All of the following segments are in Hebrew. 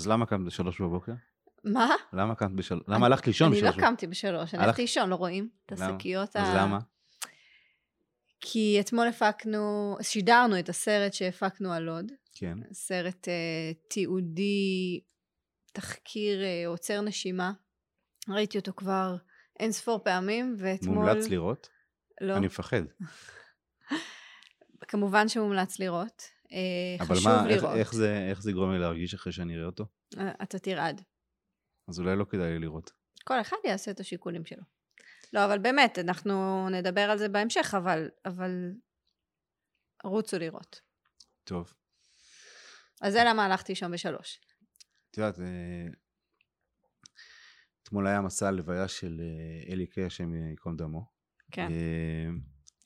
אז למה קמת בשלוש בבוקר? מה? למה קמת בשלוש? למה הלכת לישון אני בשלוש לא בבוקר? קמתי בשלוש, אני הלכת- הלכתי לישון, לא רואים? את? השקיות אז למה? כי אתמול הפקנו, שידרנו את הסרט שהפקנו על לוד. כן. סרט אה, תיעודי, תחקיר אה, עוצר נשימה. ראיתי אותו כבר אין ספור פעמים, ואתמול... מומלץ לראות? לא, אני מפחד. כמובן שמומלץ לראות. אה, אבל חשוב מה, איך- לראות. איך זה- איך זה יגרום לי להרגיש אחרי שאני אראה אותו? אה, אתה תרעד. אז אולי לא כדאי לי לראות. כל אחד יעשה את השיקולים שלו. לא, אבל באמת, אנחנו נדבר על זה בהמשך, אבל, אבל רוצו לראות. טוב. אז זה למה הלכתי שם בשלוש. את יודעת, אה, אתמול היה מסע הלוויה של אלי קיי, השם ייקום דמו. כן.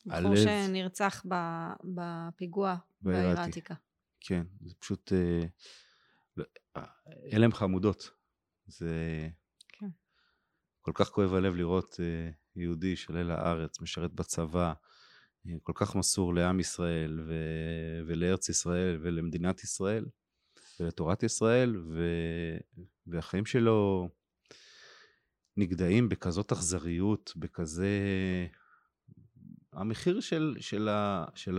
בחור הלב- שנרצח ב- בפיגוע בעיר בעיר העתיקה. כן, זה פשוט... אה, לא- אה, אלה הם חמודות. זה... כן. כל כך כואב הלב לראות אה, יהודי שעולה לארץ, משרת בצבא, כל כך מסור לעם ישראל ו... ולארץ ישראל ולמדינת ישראל ולתורת ישראל, ו... והחיים שלו נגדעים בכזאת אכזריות, בכזה... המחיר של, של, ה... של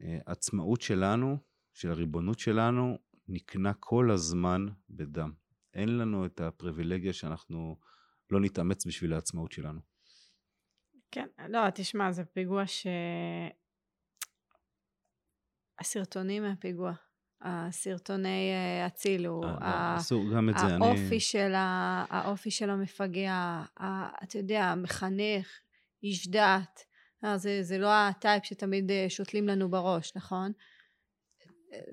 העצמאות שלנו, של הריבונות שלנו, נקנה כל הזמן בדם. אין לנו את הפריבילגיה שאנחנו לא נתאמץ בשביל העצמאות שלנו. כן, לא, תשמע, זה פיגוע ש... הסרטונים מהפיגוע, הסרטוני אה, הצילו, אה, ה- אסור, גם את זה, אני... האופי של, המפגע. אתה יודע, המחנך, איש דת, אה, זה, זה לא הטייפ שתמיד אה, שותלים לנו בראש, נכון?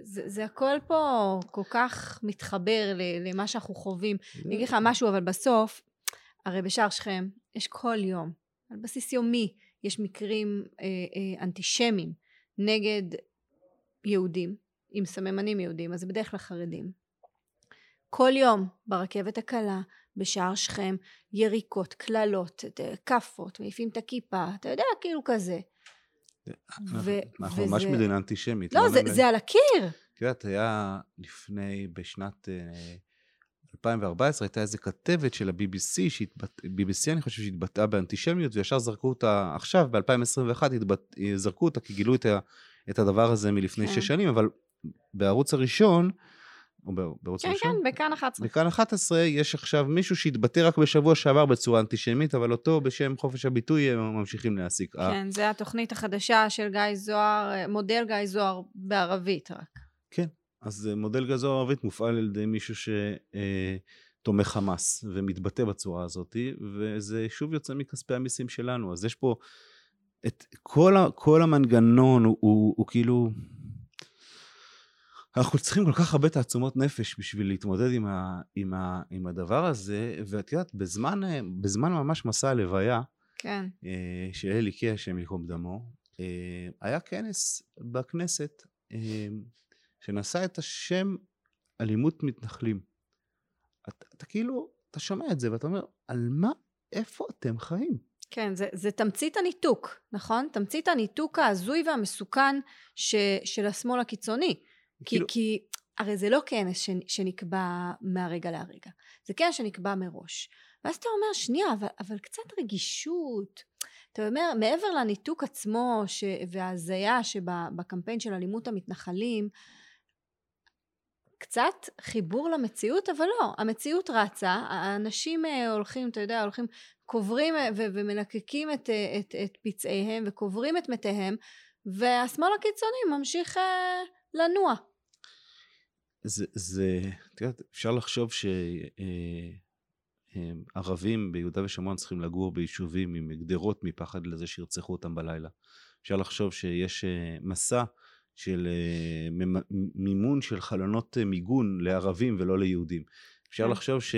זה, זה הכל פה כל כך מתחבר למה שאנחנו חווים. אני אגיד לך משהו, אבל בסוף, הרי בשער שכם, יש כל יום, על בסיס יומי, יש מקרים אה, אה, אנטישמיים נגד יהודים, עם סממנים יהודים, אז זה בדרך כלל חרדים. כל יום ברכבת הקלה, בשער שכם, יריקות, קללות, אה, כאפות, מעיפים את הכיפה, אתה יודע, כאילו כזה. ו- אנחנו ממש מדינה אנטישמית. לא, זה, נעים זה על הקיר. את יודעת, היה לפני, בשנת אה, 2014, הייתה איזה כתבת של ה-BBC, שהתבט... BBC אני חושב שהתבטאה באנטישמיות, וישר זרקו אותה, עכשיו, ב-2021, התבט... זרקו אותה, כי גילו את, ה... את הדבר הזה מלפני כן. שש שנים, אבל בערוץ הראשון, או בערוץ כן, הראשון, כן, בכאן 11. בכאן 11 יש עכשיו מישהו שהתבטא רק בשבוע שעבר בצורה אנטישמית, אבל אותו בשם חופש הביטוי הם ממשיכים להעסיק. כן, זה התוכנית החדשה של גיא זוהר, אה, מודל גיא זוהר בערבית רק. כן, אז אה, מודל גזור ערבית מופעל על ידי מישהו שתומך חמאס ומתבטא בצורה הזאת, וזה שוב יוצא מכספי המיסים שלנו. אז יש פה את כל, ה, כל המנגנון הוא, הוא, הוא כאילו... אנחנו צריכים כל כך הרבה תעצומות נפש בשביל להתמודד עם, ה, עם, ה, עם הדבר הזה, ואת יודעת, בזמן, אה, בזמן ממש מסע הלוויה, כן. אה, של אלי קיי, השם ייקום דמו, אה, היה כנס בכנסת אה, שנשא את השם אלימות מתנחלים. אתה, אתה כאילו, אתה שומע את זה ואתה אומר, על מה, איפה אתם חיים? כן, זה, זה תמצית הניתוק, נכון? תמצית הניתוק ההזוי והמסוכן ש, של השמאל הקיצוני. כי, כאילו- כי הרי זה לא כנס ש, שנקבע מהרגע להרגע, זה כנס שנקבע מראש. ואז אתה אומר, שנייה, אבל, אבל קצת רגישות. אתה אומר, מעבר לניתוק עצמו ש, וההזיה שבקמפיין של אלימות המתנחלים, קצת חיבור למציאות, אבל לא, המציאות רצה, האנשים אה, הולכים, אתה יודע, הולכים, קוברים אה, ו- ומלקקים את, אה, את, את פצעיהם וקוברים את מתיהם, והשמאל הקיצוני ממשיך לנוע. זה, זה, את יודעת, אפשר לחשוב שערבים ביהודה ושומרון צריכים לגור ביישובים עם גדרות מפחד לזה שירצחו אותם בלילה. אפשר לחשוב שיש אה, מסע של אה, מימון של חלונות אה, מיגון לערבים ולא ליהודים. אפשר כן. לחשוב ש...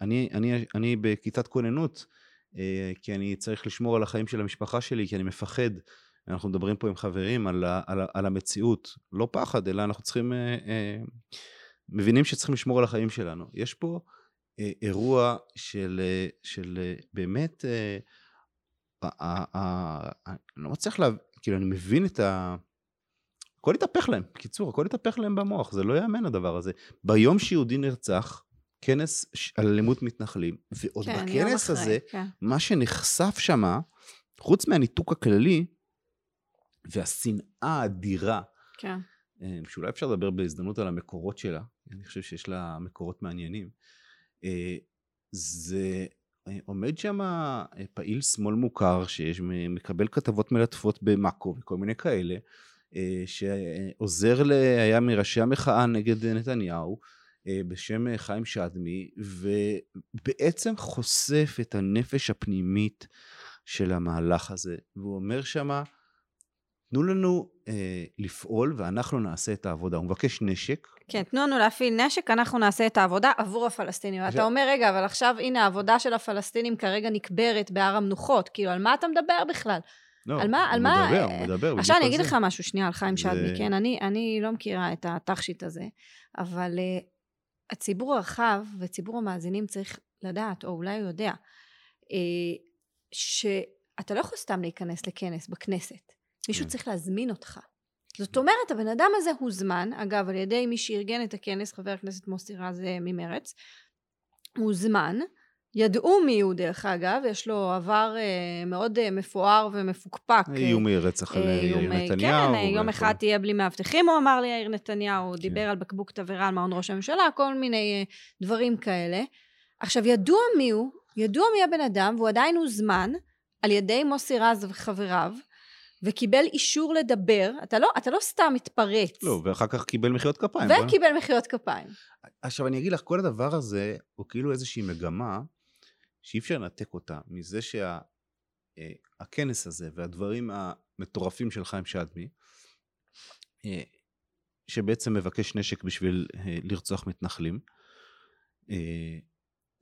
אני, אני, אני בכיתת כוננות, אה, כי אני צריך לשמור על החיים של המשפחה שלי, כי אני מפחד. אנחנו מדברים פה עם חברים על, ה, על, ה, על המציאות, לא פחד, אלא אנחנו צריכים, אה, אה, מבינים שצריכים לשמור על החיים שלנו. יש פה אה, אירוע של, אה, של אה, באמת, אה, אה, אה, אני לא מצליח להבין, כאילו אני מבין את ה... הכל התהפך להם. בקיצור, הכל התהפך להם במוח, זה לא ייאמן הדבר הזה. ביום שיהודי נרצח, כנס על אלימות מתנחלים, ועוד כן, בכנס אחרי, הזה, כן. מה שנחשף שמה, חוץ מהניתוק הכללי, והשנאה האדירה, כן. אה, שאולי אפשר לדבר בהזדמנות על המקורות שלה, אני חושב שיש לה מקורות מעניינים, אה, זה אה, עומד שם פעיל שמאל מוכר, שיש, מקבל כתבות מלטפות במאקו וכל מיני כאלה, שעוזר, ל, היה מראשי המחאה נגד נתניהו, בשם חיים שדמי, ובעצם חושף את הנפש הפנימית של המהלך הזה, והוא אומר שמה, תנו לנו אה, לפעול ואנחנו נעשה את העבודה. הוא מבקש נשק. כן, תנו לנו להפעיל נשק, אנחנו נעשה את העבודה עבור הפלסטינים. ו- אתה אומר, רגע, אבל עכשיו, הנה, העבודה של הפלסטינים כרגע נקברת בהר המנוחות. כאילו, על מה אתה מדבר בכלל? לא, על מה- הוא על מה- מדבר, הוא מדבר, עכשיו אני אגיד זה. לך משהו שנייה על חיים זה- שדמי, כן? אני, אני לא מכירה את התכשיט הזה, אבל uh, הציבור הרחב וציבור המאזינים צריך לדעת, או אולי הוא יודע, uh, שאתה לא יכול סתם להיכנס לכנס בכנסת. מישהו כן. צריך להזמין אותך. זאת אומרת, הבן אדם הזה הוזמן, אגב, על ידי מי שארגן את הכנס, חבר הכנסת מוסי רז אה, ממרץ, הוזמן, ידעו מי הוא דרך אגב, יש לו עבר אה, מאוד אה, מפואר ומפוקפק. אה, איומי רצח על אה, יאיר איומי- נתניהו. כן, אה, יום אחד תהיה בלי מאבטחים, הוא אמר ליאיר נתניהו, הוא כן. דיבר על בקבוק תבערה על מעון ראש הממשלה, כל מיני אה, דברים כאלה. עכשיו, ידוע מי הוא, ידוע מי הבן אדם, והוא עדיין הוזמן על ידי מוסי רז וחבריו, וקיבל אישור לדבר, אתה לא, אתה לא סתם מתפרץ. לא, ואחר כך קיבל מחיאות כפיים. בוא- וקיבל מחיאות כפיים. עכשיו אני אגיד לך, כל הדבר הזה הוא כאילו איזושהי מגמה שאי אפשר לנתק אותה מזה שהכנס הזה והדברים המטורפים של חיים שדמי, אה, שבעצם מבקש נשק בשביל אה, לרצוח מתנחלים, אה,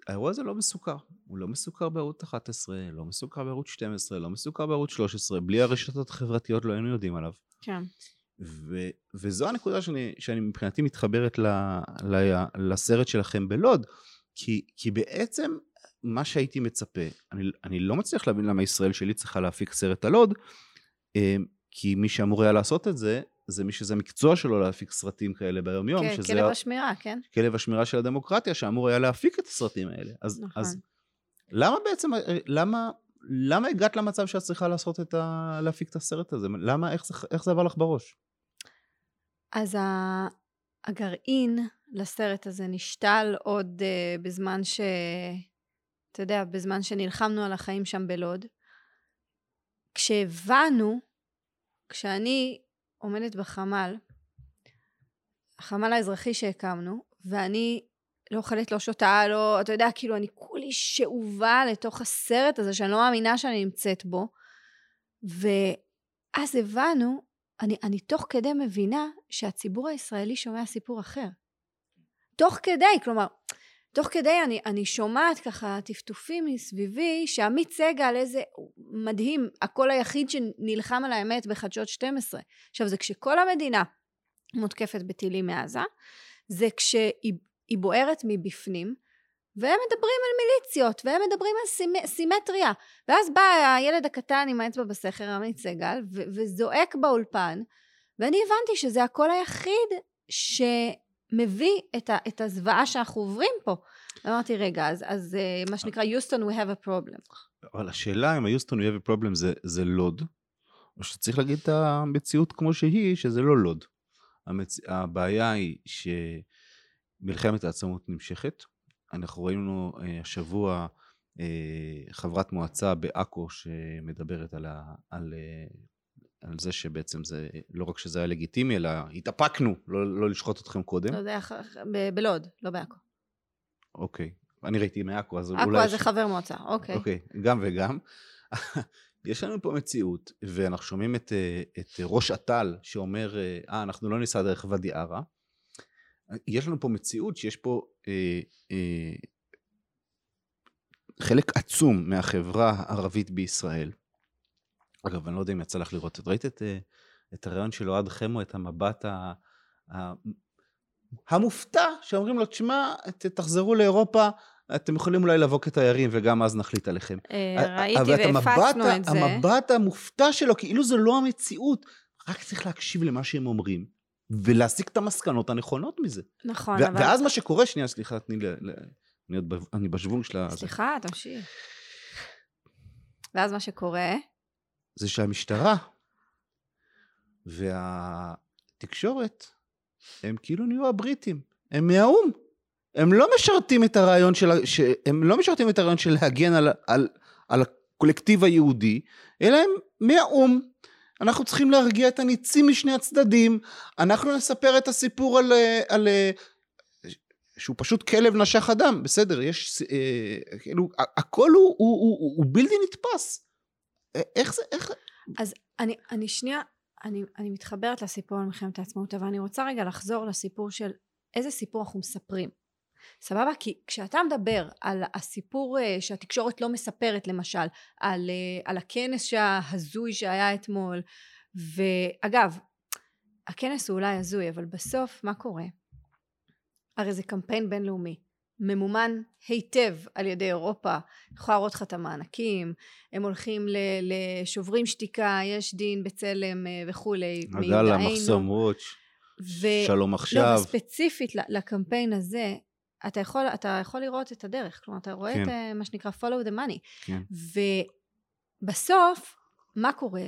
האירוע הזה לא מסוכר. הוא לא מסוכר בערוץ 11, לא מסוכר בערוץ 12, לא מסוכר בערוץ 13, בלי הרשתות החברתיות לא היינו יודעים עליו. כן. ו, וזו הנקודה שאני, שאני מבחינתי מתחברת ל, ל, לסרט שלכם בלוד, כי, כי בעצם מה שהייתי מצפה, אני, אני לא מצליח להבין למה ישראל שלי צריכה להפיק סרט על לוד, אה, כי מי שאמור היה לעשות את זה, זה מי שזה המקצוע שלו להפיק סרטים כאלה ביום יום, כן, כלב השמירה, כן? כלב השמירה של הדמוקרטיה, שאמור היה להפיק את הסרטים האלה. אז, נכון. אז למה בעצם, אה, למה, למה הגעת למצב שאת צריכה לעשות את ה... להפיק את הסרט הזה? למה, איך זה, איך זה עבר לך בראש? אז ה- הגרעין לסרט הזה נשתל עוד uh, בזמן ש... אתה יודע, בזמן שנלחמנו על החיים שם בלוד. כשהבנו, כשאני עומדת בחמ"ל, החמ"ל האזרחי שהקמנו, ואני לא אוכלת, לא שותה, לא, אתה יודע, כאילו, אני כולי שאובה לתוך הסרט הזה, שאני לא מאמינה שאני נמצאת בו. ואז הבנו, אני, אני תוך כדי מבינה שהציבור הישראלי שומע סיפור אחר. תוך כדי, כלומר, תוך כדי אני, אני שומעת ככה טפטופים מסביבי, שעמית סגל, איזה מדהים, הקול היחיד שנלחם על האמת בחדשות 12. עכשיו, זה כשכל המדינה מותקפת בטילים מעזה, זה כשהיא היא בוערת מבפנים, והם מדברים על מיליציות, והם מדברים על סימ, סימטריה. ואז בא הילד הקטן עם האצבע בסכר, עמית סגל, ו- וזועק באולפן, ואני הבנתי שזה הקול היחיד שמביא את, ה- את הזוועה שאנחנו עוברים פה. אמרתי, רגע, אז, אז uh, מה שנקרא, יוסטון, we have a problem. אבל השאלה אם היוסטון we have a problem זה, זה לוד, או שצריך להגיד את המציאות כמו שהיא, שזה לא לוד. המצ... הבעיה היא שמלחמת העצמאות נמשכת. אנחנו ראינו אה, השבוע אה, חברת מועצה בעכו שמדברת על, ה... על, אה, על זה שבעצם זה, לא רק שזה היה לגיטימי, אלא התאפקנו לא, לא לשחוט אתכם קודם. לא יודע, ב- בלוד, לא בעכו. אוקיי. אני ראיתי מעכו, אז אולי... עכו זה חבר מועצה, אוקיי. אוקיי, גם וגם. יש לנו פה מציאות, ואנחנו שומעים את, אה, את ראש אט"ל שאומר, אה, אנחנו לא ניסע דרך ואדי ערה. יש לנו פה מציאות שיש פה אה, אה, חלק עצום מהחברה הערבית בישראל. אגב, אני לא יודע אם יצא לך לראות, את ראית את, אה, את הרעיון של אוהד חמו, את המבט ה, ה, המופתע, שאומרים לו, תשמע, תחזרו לאירופה, אתם יכולים אולי לבוא כתיירים וגם אז נחליט עליכם. אה, אבל ראיתי והפצנו את זה. המבט המופתע שלו, כאילו זו לא המציאות. רק צריך להקשיב למה שהם אומרים, ולהסיק את המסקנות הנכונות מזה. נכון, אבל... ואז מה שקורה, שנייה, סליחה, תני לי, ל- אני בשוונג של ה... זה. סליחה, תמשיך. ואז מה שקורה, זה שהמשטרה והתקשורת הם כאילו נהיו הבריטים, הם מהאו"ם. הם לא משרתים את הרעיון של, ש- הם לא משרתים את הרעיון של להגן על, על, על הקולקטיב היהודי, אלא הם מהאו"ם. אנחנו צריכים להרגיע את הניצים משני הצדדים, אנחנו נספר את הסיפור על, אה, על אה, שהוא פשוט כלב נשך אדם, בסדר, יש, אה, כאילו, הכל הוא, הוא, הוא, הוא בלתי נתפס. איך זה, איך, אז אני, אני שנייה, אני, אני מתחברת לסיפור על מלחמת העצמאות, אבל אני רוצה רגע לחזור לסיפור של איזה סיפור אנחנו מספרים. סבבה? כי כשאתה מדבר על הסיפור אה, שהתקשורת לא מספרת למשל, על, אה, על הכנס ההזוי שהיה אתמול, ואגב, הכנס הוא אולי הזוי, אבל בסוף מה קורה? הרי זה קמפיין בינלאומי, ממומן היטב על ידי אירופה, אני יכולה להראות לך את המענקים, הם הולכים לשוברים שתיקה, יש דין, בצלם אה, וכולי, עדאלה, מחסום וואץ', ו- שלום לא, עכשיו. וספציפית ל- לקמפיין הזה, אתה יכול, אתה יכול לראות את הדרך, כלומר אתה רואה כן. את אה, מה שנקרא follow the money, כן. ובסוף, מה קורה?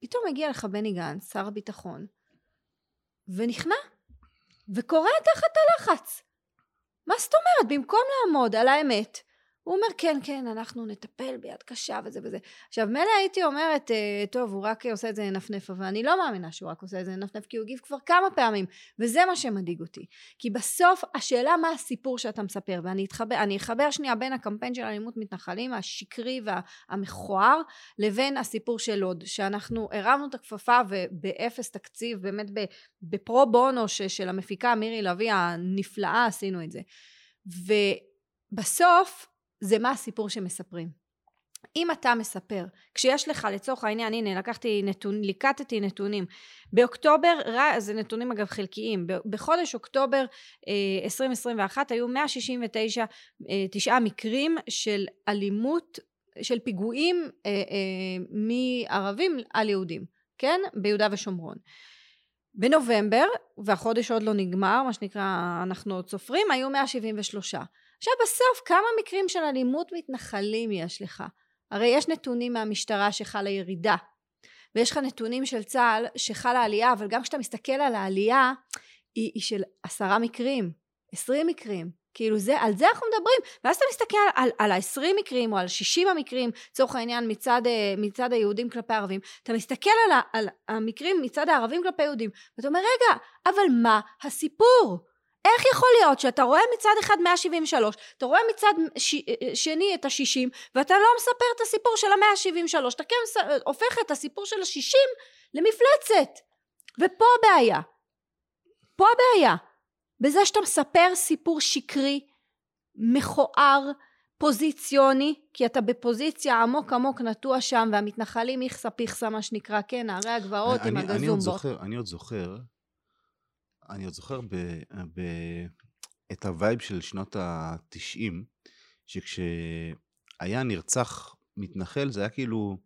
פתאום מגיע לך בני גנץ, שר הביטחון, ונכנע, וקורע תחת הלחץ. מה זאת אומרת? במקום לעמוד על האמת, הוא אומר כן כן אנחנו נטפל ביד קשה וזה וזה. עכשיו מילא הייתי אומרת אה, טוב הוא רק עושה את זה לנפנף אבל אני לא מאמינה שהוא רק עושה את זה לנפנף כי הוא הגיב כבר כמה פעמים וזה מה שמדאיג אותי. כי בסוף השאלה מה הסיפור שאתה מספר ואני אתחבר, אחבר שנייה בין הקמפיין של אלימות מתנחלים השקרי והמכוער לבין הסיפור של לוד שאנחנו הרמנו את הכפפה ובאפס תקציב באמת בפרו בונו של המפיקה מירי לביא הנפלאה עשינו את זה. ובסוף זה מה הסיפור שמספרים. אם אתה מספר, כשיש לך לצורך העניין, הנה לקחתי נתון, ליקטתי נתונים, באוקטובר, זה נתונים אגב חלקיים, בחודש אוקטובר אה, 2021 היו 169 אה, תשעה מקרים של אלימות, של פיגועים אה, אה, מערבים על יהודים, כן? ביהודה ושומרון. בנובמבר, והחודש עוד לא נגמר, מה שנקרא, אנחנו עוד סופרים, היו 173. עכשיו בסוף, כמה מקרים של אלימות מתנחלים יש לך? הרי יש נתונים מהמשטרה שחלה ירידה, ויש לך נתונים של צה"ל שחלה עלייה, אבל גם כשאתה מסתכל על העלייה, היא, היא של עשרה מקרים, עשרים מקרים. כאילו זה, על זה אנחנו מדברים, ואז אתה מסתכל על, על ה-20 מקרים או על 60 המקרים, לצורך העניין מצד, אה, מצד היהודים כלפי הערבים, אתה מסתכל על, ה, על המקרים מצד הערבים כלפי יהודים, ואתה אומר רגע, אבל מה הסיפור? איך יכול להיות שאתה רואה מצד אחד 173, אתה רואה מצד ש... שני את ה-60, ואתה לא מספר את הסיפור של ה-173, אתה כן מס- הופך את הסיפור של ה-60 למפלצת. ופה הבעיה. פה הבעיה. בזה שאתה מספר סיפור שקרי, מכוער, פוזיציוני, כי אתה בפוזיציה עמוק עמוק נטוע שם, והמתנחלים איכסה פיכסה מה שנקרא, כן, נערי הגבעות עם אני, אני עוד הגזומבות. זוכר, אני עוד זוכר, אני עוד זוכר ב, ב, את ה vibe של שנות ה-90, שכשהיה נרצח מתנחל, זה היה כאילו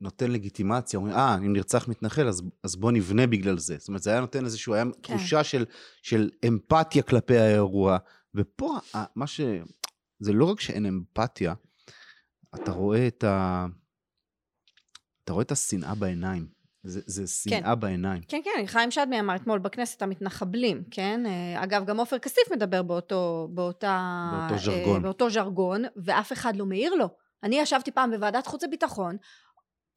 נותן לגיטימציה, אומרים, אה, אם נרצח מתנחל, אז, אז בוא נבנה בגלל זה. זאת אומרת, זה היה נותן איזשהו, היה כן. תחושה של, של אמפתיה כלפי האירוע. ופה, מה ש... זה לא רק שאין אמפתיה, אתה רואה את ה... אתה רואה את השנאה בעיניים. זה, זה שנאה בעיניים. כן, כן, חיים שדמי אמר אתמול בכנסת המתנחבלים, כן? אה, אגב, גם עופר כסיף מדבר באותו, באותה... באותו ז'רגון. אה, באותו ז'רגון, ואף אחד לא מעיר לו. אני ישבתי פעם בוועדת חוץ וביטחון,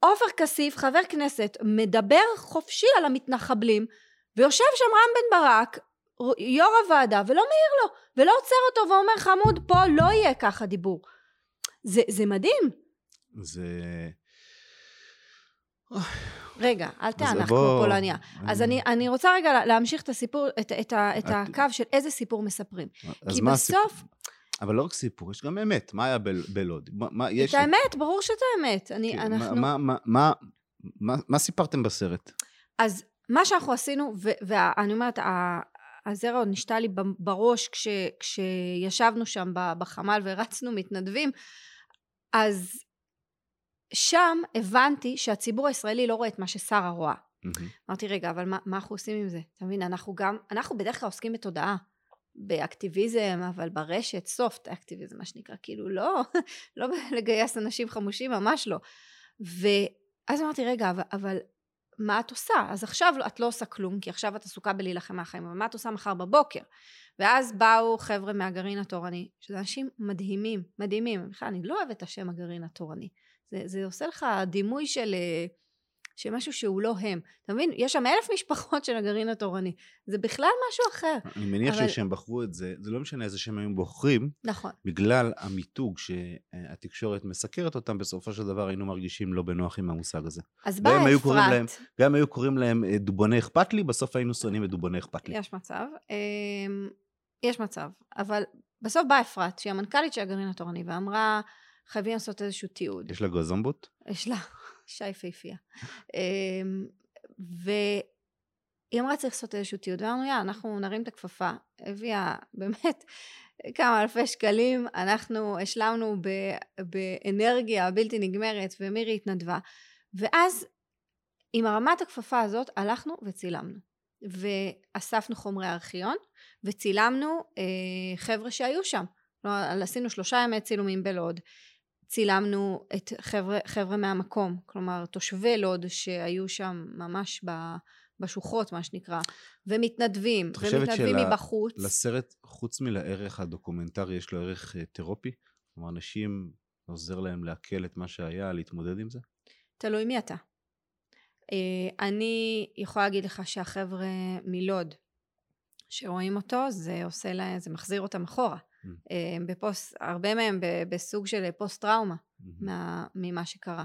עופר כסיף, חבר כנסת, מדבר חופשי על המתנחבלים, ויושב שם רם בן ברק, יו"ר הוועדה, ולא מעיר לו, ולא עוצר אותו ואומר, חמוד, פה לא יהיה ככה דיבור. זה, זה מדהים. זה... רגע, אל תענך כמו פולניה. אז אני, אני רוצה רגע לה- להמשיך את הסיפור, את, את, את הקו של איזה סיפור מספרים. אז כי? בסוף, אבל לא רק סיפור, יש גם אמת. מה היה בלוד? מה, מה, יש... את האמת, ברור שאת האמת. אני, כן, אנחנו... מה, מה, מה, מה, מה סיפרתם בסרט? אז מה שאנחנו עשינו, ואני אומרת, הזרע עוד נשתה לי בראש כש, כשישבנו שם בחמ"ל ורצנו מתנדבים, אז שם הבנתי שהציבור הישראלי לא רואה את מה ששרה רואה. אמרתי, רגע, אבל מה, מה אנחנו עושים עם זה? אתה מבין, אנחנו גם, אנחנו בדרך כלל עוסקים בתודעה, באקטיביזם, אבל ברשת, סופט אקטיביזם, מה שנקרא, כאילו, לא, לא לגייס אנשים חמושים, ממש לא. ואז אמרתי, רגע, אבל, אבל מה את עושה? אז עכשיו את לא עושה כלום, כי עכשיו את עסוקה בלהילחם מהחיים, אבל מה את עושה מחר בבוקר? ואז באו חבר'ה מהגרעין התורני, שזה אנשים מדהימים, מדהימים. בכלל, אני לא אוהבת את השם הגרעין התורני. זה, זה עושה לך דימוי של, אה, של משהו שהוא לא הם. אתה מבין? יש שם אלף משפחות של הגרעין התורני. זה בכלל משהו אחר. אני מניח אבל- שהם בחרו את זה, זה לא משנה איזה שם הם בוחרים, נכון. בגלל המיתוג שהתקשורת מסקרת אותם, בסופו של דבר היינו מרגישים לא בנוח עם המושג הזה. אז באה קוראים להם- אפרת, גם היו קוראים להם אה, דובוני אכפת לי, בסוף היינו שונאים את דובוני אכפת לי. יש מצב, אמ, יש מצב, אבל בסוף באה אפרת, שהיא המנכ"לית של הגרעין התורני, ואמרה, חייבים לעשות איזשהו תיעוד. יש לה גזומבוט? יש לה אישה יפהפייה. אמ, והיא אמרה צריך לעשות איזשהו תיעוד, ואמרנו יאללה, אנחנו נרים את הכפפה, הביאה באמת כמה אלפי שקלים, אנחנו השלמנו ב- באנרגיה בלתי נגמרת, ומירי התנדבה, ואז עם הרמת הכפפה הזאת הלכנו וצילמנו. ואספנו חומרי ארכיון, וצילמנו אה, חבר'ה שהיו שם. כלומר, עשינו שלושה ימי צילומים בלוד, צילמנו את חבר'ה, חבר'ה מהמקום, כלומר תושבי לוד שהיו שם ממש ב, בשוחות מה שנקרא, ומתנדבים, ומתנדבים של- מבחוץ. לסרט, חוץ מלערך הדוקומנטרי, יש לו ערך אה, תרופי? כלומר, אנשים, עוזר להם לעכל את מה שהיה, להתמודד עם זה? תלוי מי אתה. אה, אני יכולה להגיד לך שהחבר'ה מלוד שרואים אותו זה עושה להם, זה מחזיר אותם אחורה. Mm. אה, בפוסט, הרבה מהם בסוג של פוסט טראומה. מה, ממה שקרה.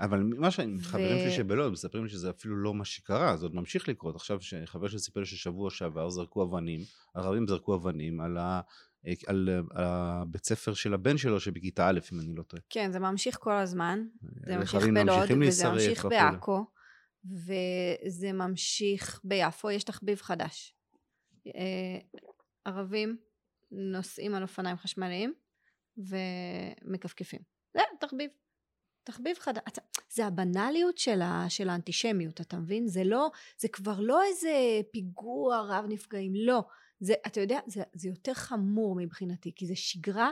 אבל מה שאני, חברים שלי ו- שבלוד מספרים לי שזה אפילו לא מה שקרה, זה עוד ממשיך לקרות. עכשיו, חבר שלי סיפר לי ששבוע שעבר זרקו אבנים, ערבים זרקו אבנים על, ה, על, על הבית ספר של הבן שלו שבכיתה א', אם אני לא טועה. כן, זה ממשיך כל הזמן. זה ממשיך בלוד, וזה ממשיך. בעכו, וזה ממשיך ביפו, יש תחביב חדש. אה, ערבים נוסעים על אופניים חשמליים ומכפכפים. זה תחביב. תחביב חדש. זה הבנאליות של, ה, של האנטישמיות, אתה מבין? זה לא, זה כבר לא איזה פיגוע רב נפגעים, לא. זה, אתה יודע, זה, זה יותר חמור מבחינתי, כי זה שגרה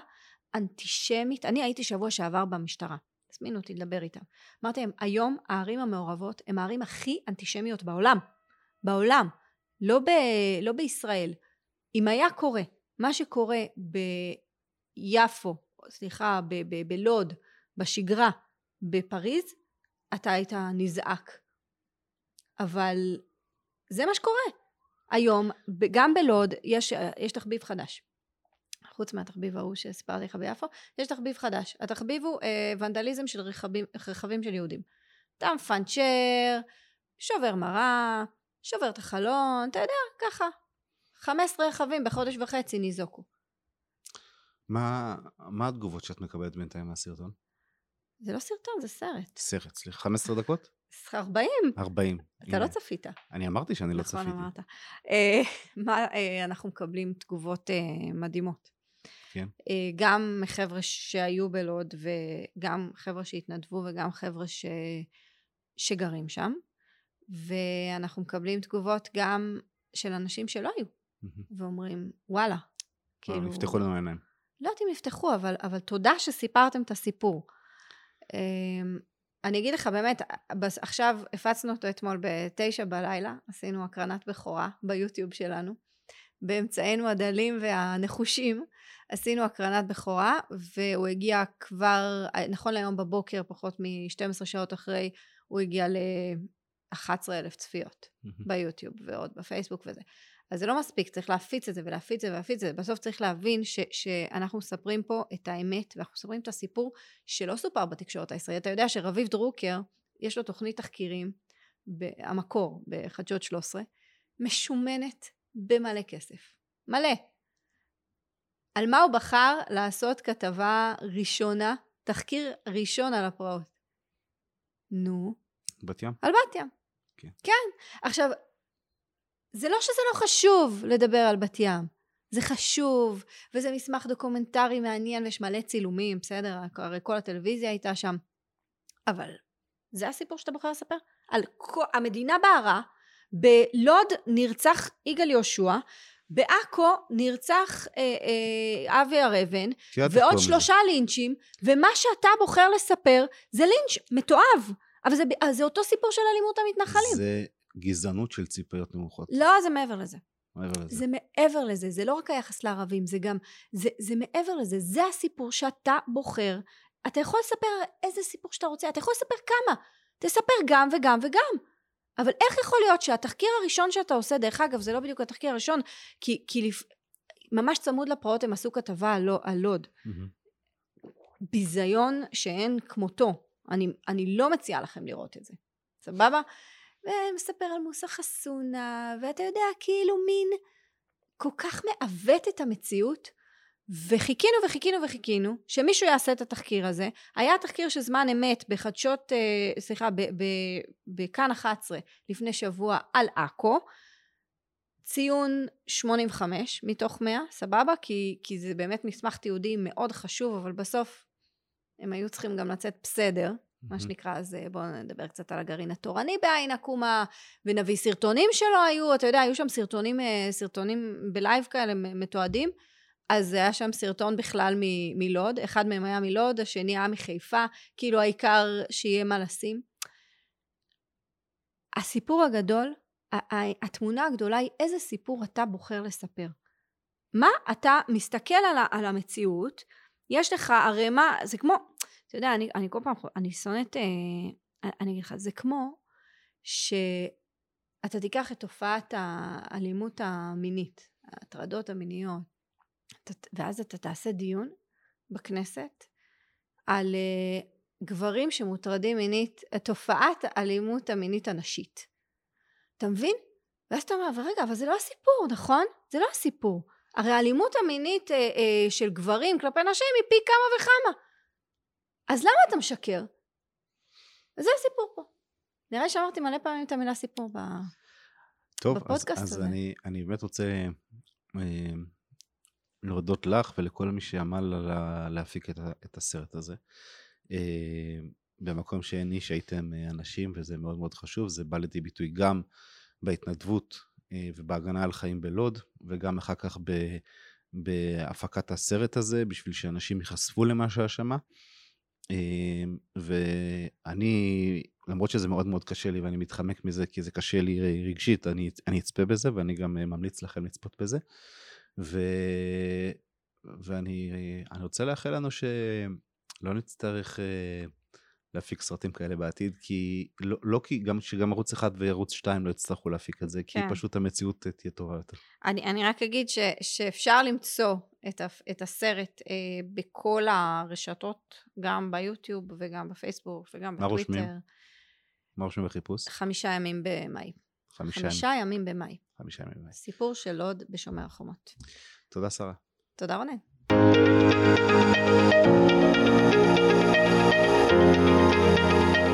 אנטישמית. אני הייתי שבוע שעבר במשטרה. הזמינו אותי לדבר איתם. אמרתי להם, היום הערים המעורבות הן הערים הכי אנטישמיות בעולם. בעולם. לא, ב, לא בישראל. אם היה קורה מה שקורה ביפו, סליחה, בלוד, בשגרה, בפריז, אתה היית נזעק. אבל זה מה שקורה. היום, גם בלוד, יש, יש תחביב חדש. חוץ מהתחביב ההוא שסיפרתי לך ביפו, יש תחביב חדש. התחביב הוא אה, ונדליזם של רכבים, רכבים של יהודים. אתה מפנצ'ר, שובר מראה, שובר את החלון, אתה יודע, ככה. 15 רכבים בחודש וחצי ניזוקו. מה, מה התגובות שאת מקבלת בינתיים מהסרטון? זה לא סרטון, זה סרט. סרט, סליחה, 15 דקות? 40, 40. אתה לא צפית. אני אמרתי שאני לא נכון, צפיתי. אמרת. אה, מה, אה, אנחנו מקבלים תגובות אה, מדהימות. כן. אה, גם מחבר'ה שהיו בלוד, וגם חבר'ה שהתנדבו, וגם חבר'ה ש... שגרים שם. ואנחנו מקבלים תגובות גם של אנשים שלא היו, מהמם. ואומרים, וואלה. כאילו... נפתחו לנו העיניים. לא יודעת אם יפתחו, אבל, אבל תודה שסיפרתם את הסיפור. אמ, אני אגיד לך באמת, עכשיו הפצנו אותו אתמול בתשע בלילה, עשינו הקרנת בכורה ביוטיוב שלנו. באמצעינו הדלים והנחושים עשינו הקרנת בכורה, והוא הגיע כבר, נכון להיום בבוקר, פחות מ-12 שעות אחרי, הוא הגיע ל-11 אלף צפיות. ביוטיוב ועוד בפייסבוק וזה. אז זה לא מספיק, צריך להפיץ את זה ולהפיץ את זה ולהפיץ את זה. בסוף צריך להבין ש, שאנחנו מספרים פה את האמת, ואנחנו מספרים את הסיפור שלא סופר בתקשורת הישראלית. אתה יודע שרביב דרוקר, יש לו תוכנית תחקירים, המקור, בחדשות 13, משומנת במלא כסף. מלא. על מה הוא בחר לעשות כתבה ראשונה, תחקיר ראשון על הפרעות? נו, בת ים? על בת ים. כן. כן. עכשיו, זה לא שזה לא חשוב לדבר על בת ים. זה חשוב, וזה מסמך דוקומנטרי מעניין, ויש מלא צילומים, בסדר? הרי כל הטלוויזיה הייתה שם. אבל זה הסיפור שאתה בוחר לספר? על כל, המדינה בערה, בלוד נרצח יגאל יהושע, בעכו נרצח אה, אה, אבי הר אבן, ועוד שלושה. לינצ'ים, ומה שאתה בוחר לספר זה לינץ' מתועב. אבל זה, זה אותו סיפור של אלימות המתנחלים. זה גזענות של ציפיות נמוכות. לא, זה מעבר לזה. מעבר לזה. זה מעבר לזה, זה לא רק היחס לערבים, זה גם, זה, זה מעבר לזה, זה הסיפור שאתה בוחר. אתה יכול לספר איזה סיפור שאתה רוצה, אתה יכול לספר כמה. תספר גם וגם וגם. אבל איך יכול להיות שהתחקיר הראשון שאתה עושה, דרך אגב, זה לא בדיוק התחקיר הראשון, כי, כי לפ... ממש צמוד לפרעות הם עשו כתבה על, לא, על לוד. Mm-hmm. ביזיון שאין כמותו. אני, אני לא מציעה לכם לראות את זה. סבבה? ומספר על מוסא חסונה, ואתה יודע, כאילו מין כל כך מעוות את המציאות. וחיכינו וחיכינו וחיכינו שמישהו יעשה את התחקיר הזה. היה תחקיר של זמן אמת בחדשות, אה, סליחה, בכאן 11 לפני שבוע על עכו. ציון 85 מתוך 100, סבבה? כי, כי זה באמת מסמך תיעודי מאוד חשוב, אבל בסוף הם היו צריכים גם לצאת בסדר, mm-hmm. מה שנקרא, אז אה, בואו נדבר קצת על הגרעין התורני בעין עקומה, ונביא סרטונים שלו היו, אתה יודע, היו שם סרטונים, אה, סרטונים בלייב כאלה מתועדים. אז היה שם סרטון בכלל מ- מלוד, אחד מהם היה מלוד, השני היה מחיפה, כאילו העיקר שיהיה מה לשים. הסיפור הגדול, התמונה הגדולה היא איזה סיפור אתה בוחר לספר. מה אתה מסתכל על, על המציאות, יש לך ערימה, זה כמו, אתה יודע, אני, אני כל פעם, אני שונאת, אה, אני אגיד לך, זה כמו שאתה תיקח את תופעת האלימות המינית, ההטרדות המיניות, ואז אתה תעשה דיון בכנסת על uh, גברים שמוטרדים מינית, תופעת האלימות המינית הנשית. אתה מבין? ואז אתה אומר, רגע, אבל זה לא הסיפור, נכון? זה לא הסיפור. הרי האלימות המינית uh, uh, של גברים כלפי נשים היא פי כמה וכמה. אז למה אתה משקר? וזה הסיפור פה. נראה שאמרתי מלא פעמים את המילה סיפור ב... טוב, בפודקאסט אז, הזה. אז אני, אני באמת רוצה להודות לך ולכל מי שעמל על להפיק את, את הסרט הזה. אה, במקום שאין איש הייתם אה, אנשים וזה מאוד מאוד חשוב, זה בא לידי ביטוי גם בהתנדבות אה, ובהגנה על חיים בלוד וגם אחר כך ב, בהפקת הסרט הזה בשביל שאנשים ייחשפו למה שהיה שמה. ואני, למרות שזה מאוד מאוד קשה לי ואני מתחמק מזה כי זה קשה לי רגשית, אני, אני אצפה בזה ואני גם ממליץ לכם לצפות בזה. ו... ואני רוצה לאחל לנו שלא נצטרך uh, להפיק סרטים כאלה בעתיד, כי לא, לא כי גם שגם ערוץ אחד וערוץ שתיים לא יצטרכו להפיק את זה, כי כן. פשוט המציאות תהיה טובה יותר. אני, אני רק אגיד ש, שאפשר למצוא את, ה, את הסרט uh, בכל הרשתות, גם ביוטיוב וגם בפייסבוק וגם מה בטוויטר. רושמים? מה רושמים בחיפוש? חמישה ימים במאי. חמישה, חמישה ימים. ימים במאי. חמישה ימים במאי. סיפור של לוד בשומר החומות. תודה שרה. תודה רונן. thank you